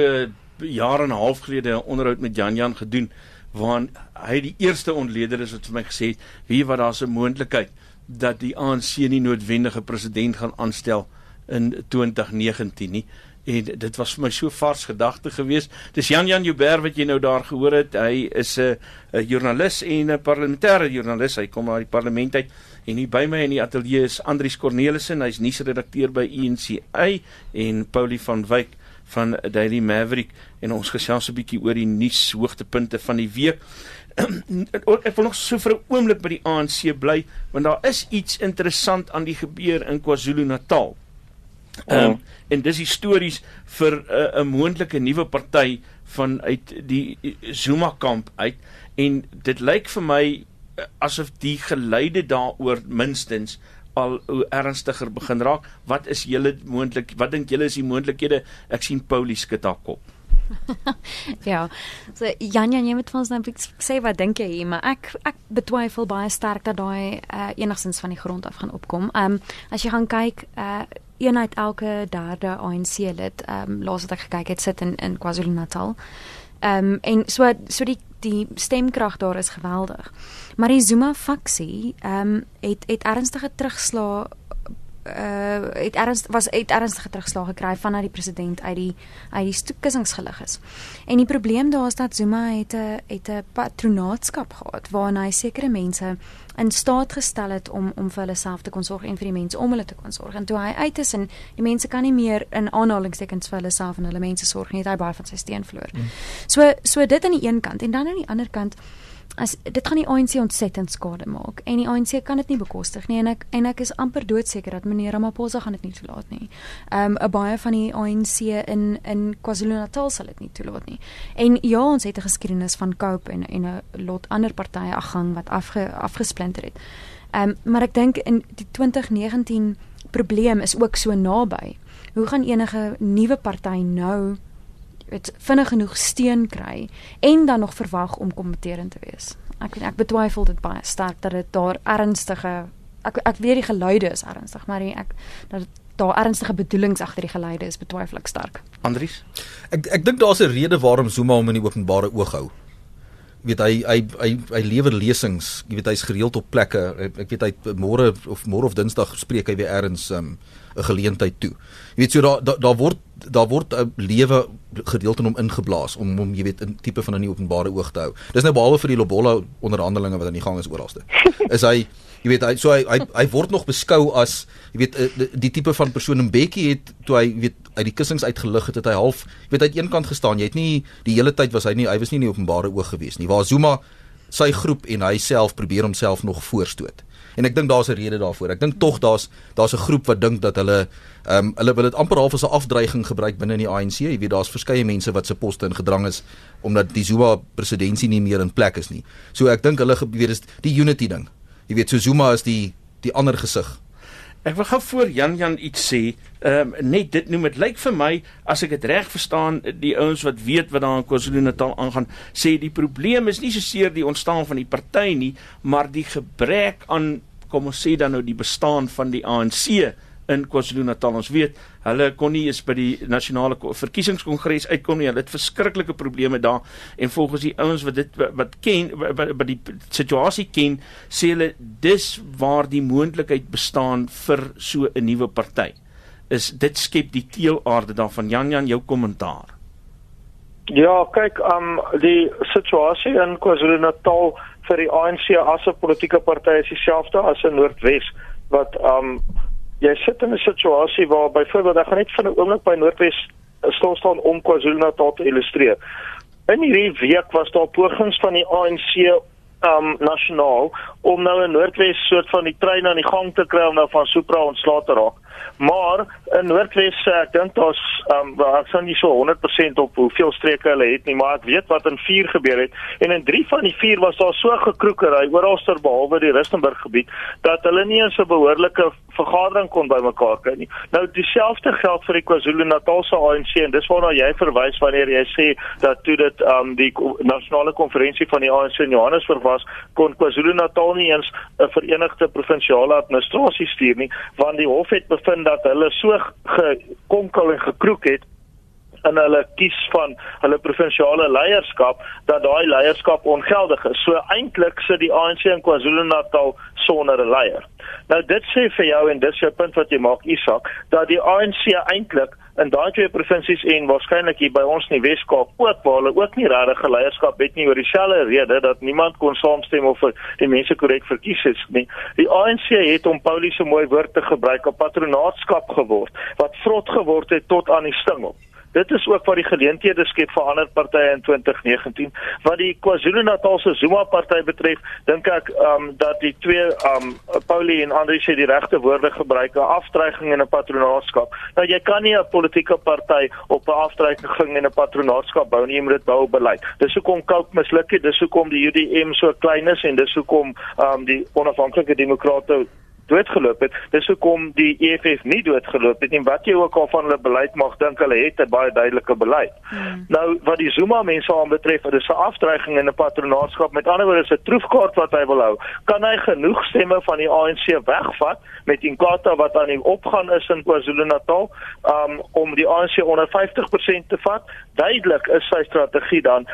jare en 'n half gelede 'n onderhoud met Jan Jan gedoen waarin hy die eerste ontleder is wat vir my gesê het, wie wat daar's 'n moontlikheid dat die ANC nie noodwendige president gaan aanstel in 2019 nie en dit was vir my so vars gedagte geweest. Dis Jan Jan Joubert wat jy nou daar gehoor het. Hy is 'n joernalis en 'n parlementêre joernalis. Hy kom uit die parlement uit en hier by my in die ateljee is Andrius Cornelissen. Hy's nuusredakteur by UNCA en Paulie van Wyk van Daily Maverick en ons gesels 'n bietjie oor die nuus hoogtepunte van die week. ek wil nog so vir 'n oomblik by die ANC bly want daar is iets interessant aan die gebeur in KwaZulu-Natal. Ehm um, en dis histories vir 'n uh, moontlike nuwe party vanuit die Zuma kamp uit en dit lyk vir my asof die geleide daaroor minstens al hoe ernstiger begin raak. Wat is julle moontlik? Wat dink julle is die moontlikhede? Ek sien Paulie skud haar kop. ja. So Jan Jan, jy moet vir ons nou sê wat dink jy hier, maar ek ek betwyfel baie sterk dat daai uh, enigstens van die grond af gaan opkom. Ehm um, as jy gaan kyk, uh een uit elke derde ANC lid, ehm um, laas wat ek gekyk het, sit in in KwaZulu-Natal. Ehm um, en so so die die stemkrag daar is geweldig. Maar die Zuma faksie ehm um, het het ernstige terugslag uh het erns was het ernstige terugslag gekry vanaf die president uit die uit die stoetkussingsgelig is. En die probleem daar is dat Zuma het 'n het 'n patronaatskap gehad waarna hy sekere mense in staat gestel het om om vir hulle self te kon sorg en vir die mense om hulle te kon sorg. En toe hy uit is en die mense kan nie meer in aanhalingstekens vir hulle self en hulle mense sorg nie, het hy baie van sy steen verloor. Mm. So so dit aan die een kant en dan aan die ander kant as dit gaan die ANC ontsettend skade maak en die ANC kan dit nie bekostig nie en ek en ek is amper doodseker dat meneer Ramaphosa gaan dit nie toelaat nie. Ehm um, baie van die ANC in in KwaZulu-Natal sal dit nie toelaat nie. En ja, ons het 'n geskiedenis van Cope en en 'n lot ander partye aggang wat afge, afgesplinter het. Ehm um, maar ek dink in die 2019 probleem is ook so naby. Hoe gaan enige nuwe party nou weet vinnig genoeg steun kry en dan nog verwag om kompeterend te wees. Ek weet ek betwyfel dit baie sterk dat dit daar ernstige ek ek weet die geluide is ernstig, maar ek dat dit daar ernstige bedoelings agter die geluide is betwyfel ek sterk. Andries? Ek ek dink daar's 'n rede waarom Zuma hom in die openbare oog hou. Jy weet hy hy hy hy lewer lesings, jy weet hy's gereeld op plekke. Ek weet hy môre of môre of Dinsdag spreek hy weer eers 'n um, 'n geleentheid toe. Jy weet so daar daar da word daar word 'n lewe gedeelte in hom ingeblaas om hom jy weet 'n tipe van 'n nie openbare oog te hou. Dis nou behalwe vir die Lobola onderhandelinge wat aan die gang is oralste. Is hy jy weet hy so hy hy, hy word nog beskou as jy weet eh, die, die tipe van persoon en Bekkie het toe hy weet uit die kussings uitgelig het het hy half jy weet uit een kant gestaan. Jy het nie die hele tyd was hy nie hy was nie in die openbare oog gewees nie. Waar Zuma sy groep en hy self probeer homself nog voorstoot en ek dink daar's 'n rede daarvoor. Ek dink tog daar's daar's 'n groep wat dink dat hulle ehm um, hulle wil dit amper half as 'n afdreiging gebruik binne in die ANC. Jy weet daar's verskeie mense wat se poste in gedrang is omdat die Zuma presidentskap nie meer in plek is nie. So ek dink hulle weet is die unity ding. Jy weet so Zuma is die die ander gesig Ek wil gou voor Jan Jan iets sê. Ehm um, net dit noem dit lyk vir my as ek dit reg verstaan die ouens wat weet wat daar in KwaZulu-Natal aangaan, sê die probleem is nie so seer die ontstaan van die party nie, maar die gebrek aan kom ons sê dan nou die bestaan van die ANC in KwaZulu-Natal. Ons weet hulle kon nie eens by die nasionale verkiesingskongres uitkom nie. Hulle het verskriklike probleme daar en volgens die ouens wat dit wat ken wat, wat die situasie ken, sê hulle dis waar die moontlikheid bestaan vir so 'n nuwe party. Is dit skep die teelaarde daarvan Jan Jan jou kommentaar. Ja, kyk, um die situasie in KwaZulu-Natal vir die ANC as 'n politieke party is dieselfde as in Noordwes wat um jy sit in 'n situasie waar byvoorbeeld ek gaan net vir 'n oomblik by Noordwes stil staan om KwaZulu-Natal te illustreer. In hierdie week was daar pogings van die ANC um nasionaal om nou 'n Noordwes soort van die trein aan die gang te kry om nou van Supra ontslae te raak. Maar in Noordwes ek dink daar's um ek sou nie so 100% op hoeveel streke hulle het nie, maar ek weet wat in 4 gebeur het en in 3 van die 4 was daar so gekroekery oralster behalwe die Rustenburg gebied dat hulle nie eens 'n behoorlike vergadering kon bymekaar kry nie. Nou dieselfde geld vir die KwaZulu-Natalse ANC en dis waarna jy verwys wanneer jy sê dat toe dit um die nasionale konferensie van die ANC in Johannesburg was, kon KwaZulu-Natal nie eens 'n verenigde provinsiale administrasie stuur nie, want die hof het bevind dat hulle so gekonkel en gekroek het en hulle kies van hulle provinsiale leierskap dat daai leierskap ongeldig is. So eintlik sit die ANC in KwaZulu-Natal sonder 'n leier. Nou dit sê vir jou en dis jou punt wat jy maak Isak dat die ANC eintlik in daai twee provinsies en waarskynlik hier by ons in die Wes-Kaap ook waar hulle ook nie regtig leierskap het nie oor dieselfde rede dat niemand kon saamstem of die mense korrek verkies is nie. Die ANC het om Paulie se mooi woord te gebruik op patronaatskap geword wat vrot geword het tot aan die stingel. Dit is ook wat die geleenthede skep vir ander partye in 2019. Wat die KwaZulu-Natal se Zuma party betref, dink ek um dat die twee um Paulie en Andre sê die regte woorde gebruik, 'n afdreiging en 'n patronaatskap. Nou jy kan nie 'n politieke party op 'n afdreiging en 'n patronaatskap bou nie, jy moet dit bou op beleid. Dis hoekom Coke misluk het, dis hoekom die UDM so klein is en dis hoekom um die onafhanklike demokrate doodgeloop het. Dis hoekom die EFF nie doodgeloop het nie. Wat jy ook al van hulle beleid mag dink, hulle het 'n baie duidelike beleid. Hmm. Nou wat die Zuma mense aanbetref, dit is 'n afdreiging en 'n patronaatskap. Met ander woorde, is 'n troefkaart wat hy wil hou. Kan hy genoeg stemme van die ANC wegvat met Inkatha wat aan die opgaan is in KwaZulu-Natal, um, om die ANC onder 50% te vat? Duidelik is sy strategie dan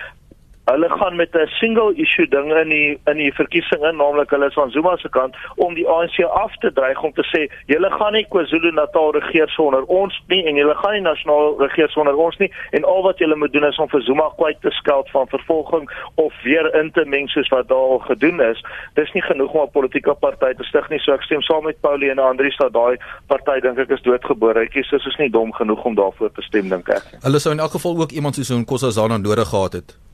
Hulle gaan met 'n single issue ding in die in die verkiesing in, naamlik hulle is van Zuma se kant om die ANC af te dreig om te sê julle gaan nie KwaZulu-Natal regeer sonder ons nie en julle gaan nie nasionaal regeer sonder ons nie en al wat julle moet doen is om vir Zuma kwyt te skeld van vervolging of weer in te meng soos wat daar al gedoen is. Dis nie genoeg om 'n politieke party te stig nie, so ek stem saam met Paulie en Andri dat daai party dink ek is doodgebore. Ek kies dis is nie dom genoeg om daarvoor te stem dink ek. Hulle sou in elk geval ook iemand soos Nkosazana nodig gehad het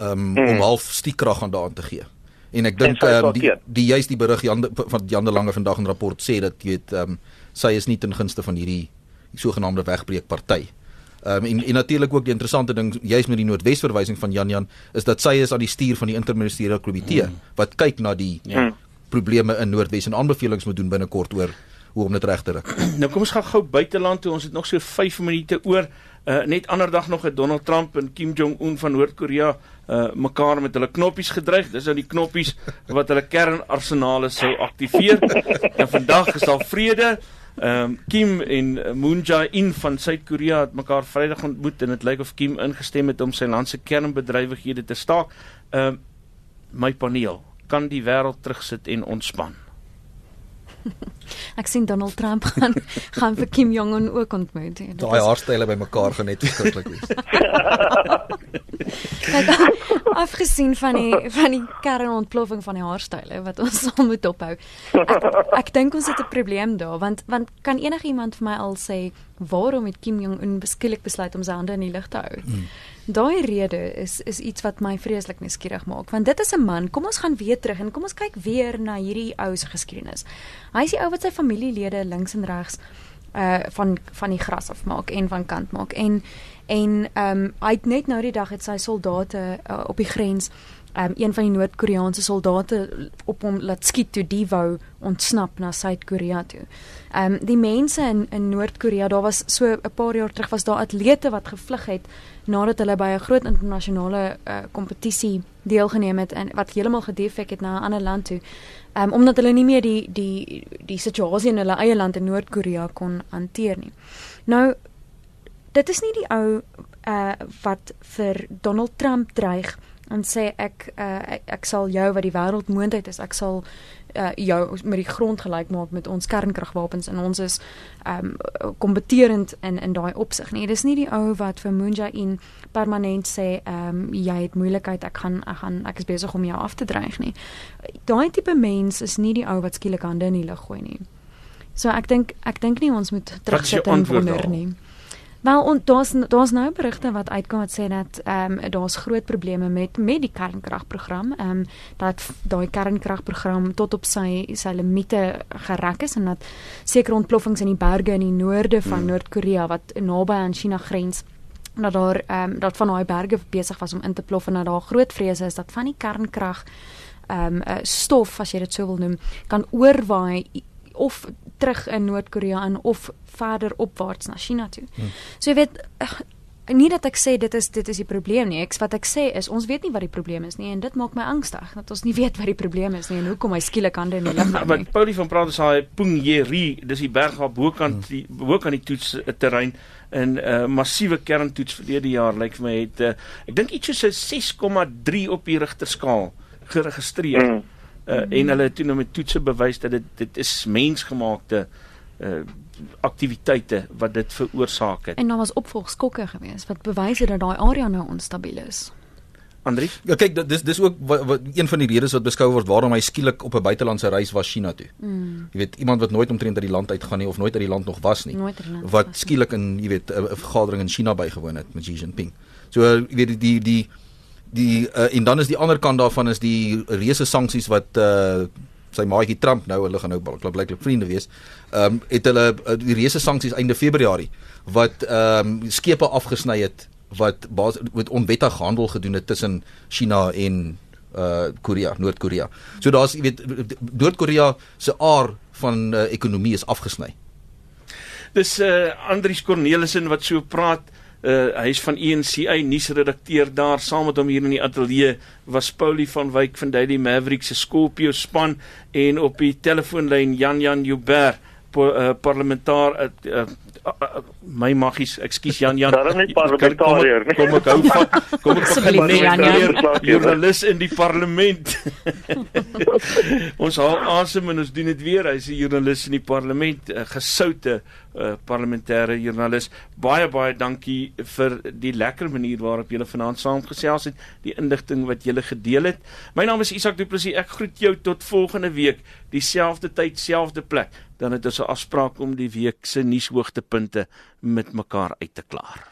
um, hmm. om half stiekrag aan daan te gee. En ek dink um, die die juist die berig Jan van Jan de Lange vandag in rapport sê dat jy weet um, sy is nie ten gunste van hierdie sogenaamde wegbreek party. Um, en en natuurlik ook die interessante ding juist met die Noordwes verwysing van Jan Jan is dat sy is aan die stuur van die interministeriële komitee hmm. wat kyk na die hmm. probleme in Noordwes en aanbevelings moet doen binnekort oor hoe om dit reg te ry. nou kom ons gaan gou buiteland toe. Ons het nog so 5 minute oor. Uh, net ander dag nog het Donald Trump en Kim Jong Un van Noord-Korea uh, mekaar met hulle knoppies gedreig. Dis nou die knoppies wat hulle kernarsenale sou aktiveer. en vandag is daar vrede. Ehm um, Kim en Moon Jae-in van Suid-Korea het mekaar Vrydag ontmoet en dit lyk of Kim ingestem het om sy land se kernbedrywighede te staak. Ehm um, my paneel kan die wêreld terugsit en ontspan. Ek sien Donald Trump gaan gaan vir Kim Jong Un ook ontmoet. Ja, Daai haarstyle bymekaar gaan net verskriklik wees. Kyk, afgesien van die van die kernontploffing van die haarstyle wat ons sal moet ophou. Ek, ek dink ons het 'n probleem daar want want kan enigiemand vir my al sê waarom het Kim Jong Un beskiklik besluit om sy hande in die lug te hou? Hmm. Daai rede is is iets wat my vreeslik nuuskierig maak want dit is 'n man. Kom ons gaan weer terug en kom ons kyk weer na hierdie ou se geskiedenis. Hy is die ou wat sy familielede links en regs uh van van die gras afmaak en van kant maak en en ehm um, hy het net nou die dag het sy soldate uh, op die grens um, een van die Noord-Koreaanse soldate op hom laat skiet toe die wou ontsnap na Suid-Korea toe. Ehm um, die mense in in Noord-Korea, daar was so 'n paar jaar terug was daar atlete wat gevlug het nadat hulle by 'n groot internasionale uh, kompetisie deelgeneem het en wat heeltemal gedefek het na 'n ander land toe. Ehm um, omdat hulle nie meer die die die situasie in hulle eie land in Noord-Korea kon hanteer nie. Nou dit is nie die ou uh wat vir Donald Trump dreig en sê ek uh ek, ek sal jou wat die wêreld moontlik is, ek sal uh jou met die grond gelyk maak met ons kernkragwapens en ons is um kompeterend in in daai opsig nie. Dis nie die ou wat vir Moon Jae-in permanent sê um jy het moeilikheid, ek gaan ek gaan ek is besig om jou af te dreig nie. Daai tipe mens is nie die ou wat skielik hande in die lug gooi nie. So ek dink ek dink nie ons moet terugsit en wonder nie. Wel daar's daar's nou berigte wat uitkom wat sê dat ehm um, daar's groot probleme met met die kernkragprogram. Ehm um, dat daai kernkragprogram tot op sy sy limite gerek is en dat sekere ontploffings in die berge in die noorde van Hmm. Noord-Korea wat naby aan China grens dat daar ehm um, dat van daai berge besig was om in te plof en dat daar groot vrese is dat van die kernkrag ehm um, uh, stof as jy dit sou wil noem kan oorwaai of terug in Noord-Korea in of verder opwaarts na China toe. Hmm. So jy weet nie dat ek sê dit is dit is die probleem nie. Ek wat ek sê is ons weet nie wat die probleem is nie en dit maak my angstig dat ons nie weet wat die probleem is nie en hoekom hy skielik hande in die lug nie. Wat Paulie van praat is daai Pungyerie, dis die berg daar bokant die bokant die toets uh, terrein in 'n uh, massiewe kerntoets verlede jaar lyk vir my het uh, ek dink iets soos 'n 6,3 op die Richter skaal geregistreer. Mm. Uh, en hulle het toe nou met toetse bewys dat dit dit is mensgemaakte uh aktiwiteite wat dit veroorsaak het. En daar was opvolgskokke geweest wat bewys het dat daai area nou onstabiel is. Andri, Ja kyk, dit- dis dis ook wat, wat een van die redes wat beskou word waarom hy skielik op 'n buitelandse reis was China toe. Mm. Jy weet, iemand wat nooit omtrent uit die land uitgaan nie of nooit uit die land nog was nie. Wat skielik in jy weet 'n vergadering in China bygewoon het met Xi Jinping. So uh, jy weet die die die, die uh, en dan is die ander kant daarvan is die reuse sanksies wat uh, sy maatjie Trump nou hulle gaan nou bl- blyklik vriende wees. Ehm um, het hulle uh, die reuse sanksies einde Februarie wat ehm um, skepe afgesny het wat bas, met onwettig handel gedoen het tussen China en uh Korea, Noord-Korea. So daar's jy weet Noord-Korea se aard van uh, ekonomie is afgesny. dis uh Andrius Cornelissen wat so praat. Uh hy's van ENCA nuusredakteur daar saam met hom hier in die ateljee was Paulie van Wyk van Daily Maverick se Scorpio span en op die telefoonlyn Jan Jan Joubert po, uh, parlementaar uh, uh, uh, uh, my maggies ekskuus Jan Jan Daarom nie parlementariër nie. kom, ek hou van kom ek begin Jan Jan. net joernalis in die parlement ons haal asem en ons doen dit weer hy's 'n joernalis in die parlement 'n gesoute uh, parlementêre joernalis. Baie baie dankie vir die lekker manier waarop julle vanaand saamgesels het die inligting wat julle gedeel het. My naam is Isak Du Plessis. Ek groet jou tot volgende week dieselfde tyd selfde plek. Dan het ons 'n afspraak om die week se nuushoogtepunte met mekaar uit te klaar